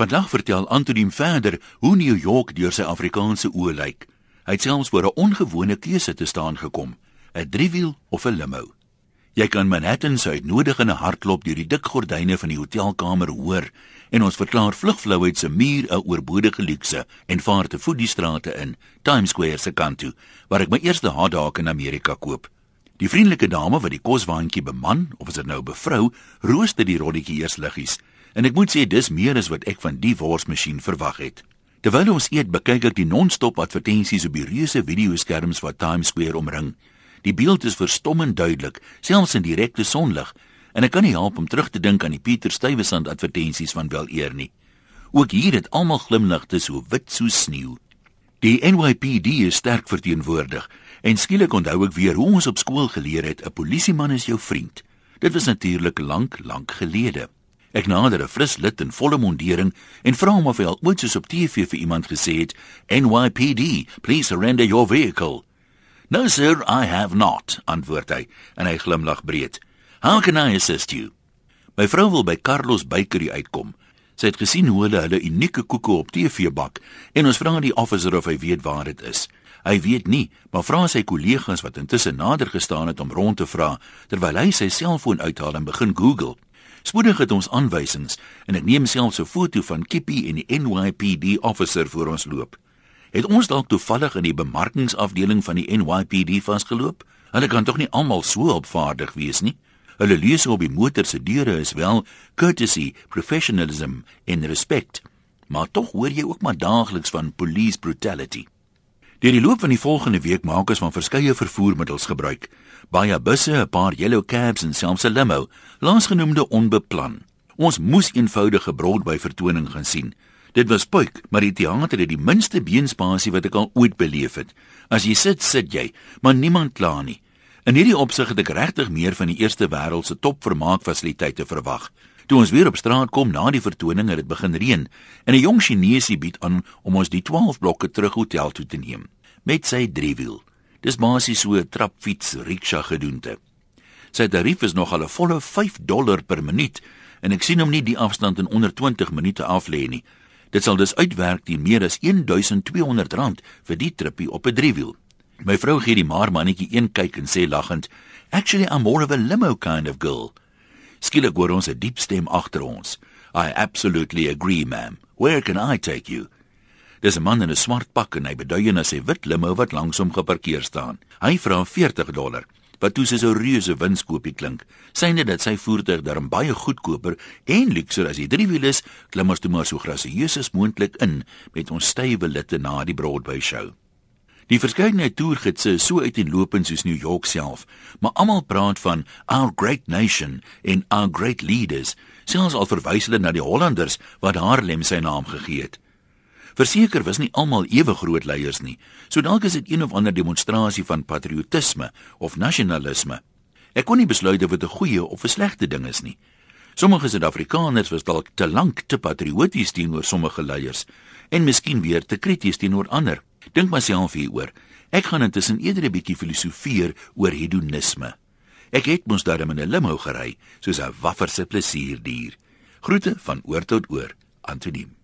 Vandag vertel Antoniem verder hoe New York deur sy Afrikaanse oë lyk. Hy het selfs voor 'n ongewone keuse te staan gekom: 'n driewiel of 'n limo. Jy kan Manhattan se uitnodigende hartklop deur die dik gordyne van die hotelkamer hoor en ons verklaar vlugflouheid se muur 'n oorbodige luukse en vaar te voet die strate in Times Square se kant toe waar ek my eerste hotdog in Amerika koop. Die vriendelike dame wat die koswaandjie beman, of is dit nou 'n bevrou, rooster die rolletjie eers liggies en ek moet sê dis meer as wat ek van die worsmasjien verwag het. Terwyl ons eet, bekyk ek die non-stop advertensies op die reuse videoskerms wat Times Square omring. Die beeld is verstommend duidelik, selfs in direkte sonlig, en ek kan nie help om terug te dink aan die Pieter Stuyvesant advertensies van wel eer nie. Ook hier het almal glimlagte so wit so sneeu. Die NYPD is sterk verteenwoordig en skielik onthou ek weer hoe ons op skool geleer het 'n polisieman is jou vriend. Dit was natuurlik lank, lank gelede. Ek nader 'n fris lid in volle mondering en vra hom of hy al ooit soos op TV vir iemand gesê het, "NYPD, please surrender your vehicle." "No sir, I have not," antwoord hy en hy glimlag breed. "How can I assist you?" My vrou wil by Carlos Bakery uitkom. Sy het gesien hoe hulle hulle unieke koeke op TV bak en ons vra die officer of hy weet waar dit is. Hy weet nie, maar vra sy kollegas wat intussen nader gestaan het om rond te vra terwyl hy sy selfoon uithaal en begin Google. Spoedig het ons aanwysings en ek neem selfs 'n foto van Kippie en die NYPD officer voor ons loop. Het ons dalk toevallig in die bemarkingsafdeling van die NYPD vasgeloop? Hulle kan tog nie almal so opvaardig wees nie. Hulle lees op die motor se deure is wel courtesy, professionalism en respect. Maar tog hoor jy ook maar daagliks van police brutality. Deur die loop van die volgende week maak ons van verskeie vervoermiddels gebruik baie busse, 'n paar yellow cabs en selfs 'n limo, laasgenoemde onbeplan. Ons moes eenvoudige Broadway vertoning gaan sien. Dit was puik, maar die teater het die minste beenspasie wat ek al ooit beleef het. As jy sit, sit jy, maar niemand kla nie. In hierdie opsig het ek regtig meer van die eerste wêreld se topvermaakfasiliteite verwag. Toe ons weer op straat kom na die vertoning, het dit begin reën en 'n jong Chinese bied aan om ons die 12 blokke terug hotel toe te neem met sy driewiel. Dis basies so 'n trapfiets riksha gedoente. Sy tarief is nog al 'n volle 5 dollar per minuut en ek sien hom nie die afstand in onder 20 minute af lê nie. Dit sal dus uitwerk teen meer as 1200 rand vir die trippie op 'n driewiel. My vrou gee die maar mannetjie een kyk en sê lagend, "Actually I'm more of a limo kind of girl." Skielik hoor ons 'n diep stem agter ons. "I absolutely agree, ma'am. Where can I take you?" Dis 'n man in 'n swart pak en hy beduie na sy wit limo wat langs hom geparkeer staan. Hy vra 40 dollar. Wat toe so 'n reuse winskoopie klink. Syne dat sy voertuig darm baie goedkoper en luukser as die driewiel is, klim ons toe maar so grasieus as moontlik in met ons stywe litte na die Broadway show. Die verskeidenheid toergidse is so uiteenlopend soos New York self, maar almal praat van our great nation en our great leaders. Selfs al verwys hulle na die Hollanders wat Harlem sy naam gegee het. Verseker was nie almal ewe groot leiers nie. So dalk is dit een of ander demonstrasie van patriotisme of nasionalisme. Ek kon nie besluit of dit 'n goeie of 'n slegte ding is nie. Sommige Suid-Afrikaners was dalk te lank te patrioties teenoor sommige leiers en miskien weer te krities teenoor ander. Dink myself hieroor. Ek gaan intussen eerder 'n bietjie filosofeer oor hedonisme. Ek het mos daarmee 'n limo gery, soos 'n waffer se plesierdier. Groete van oor tot oor, Antoniem.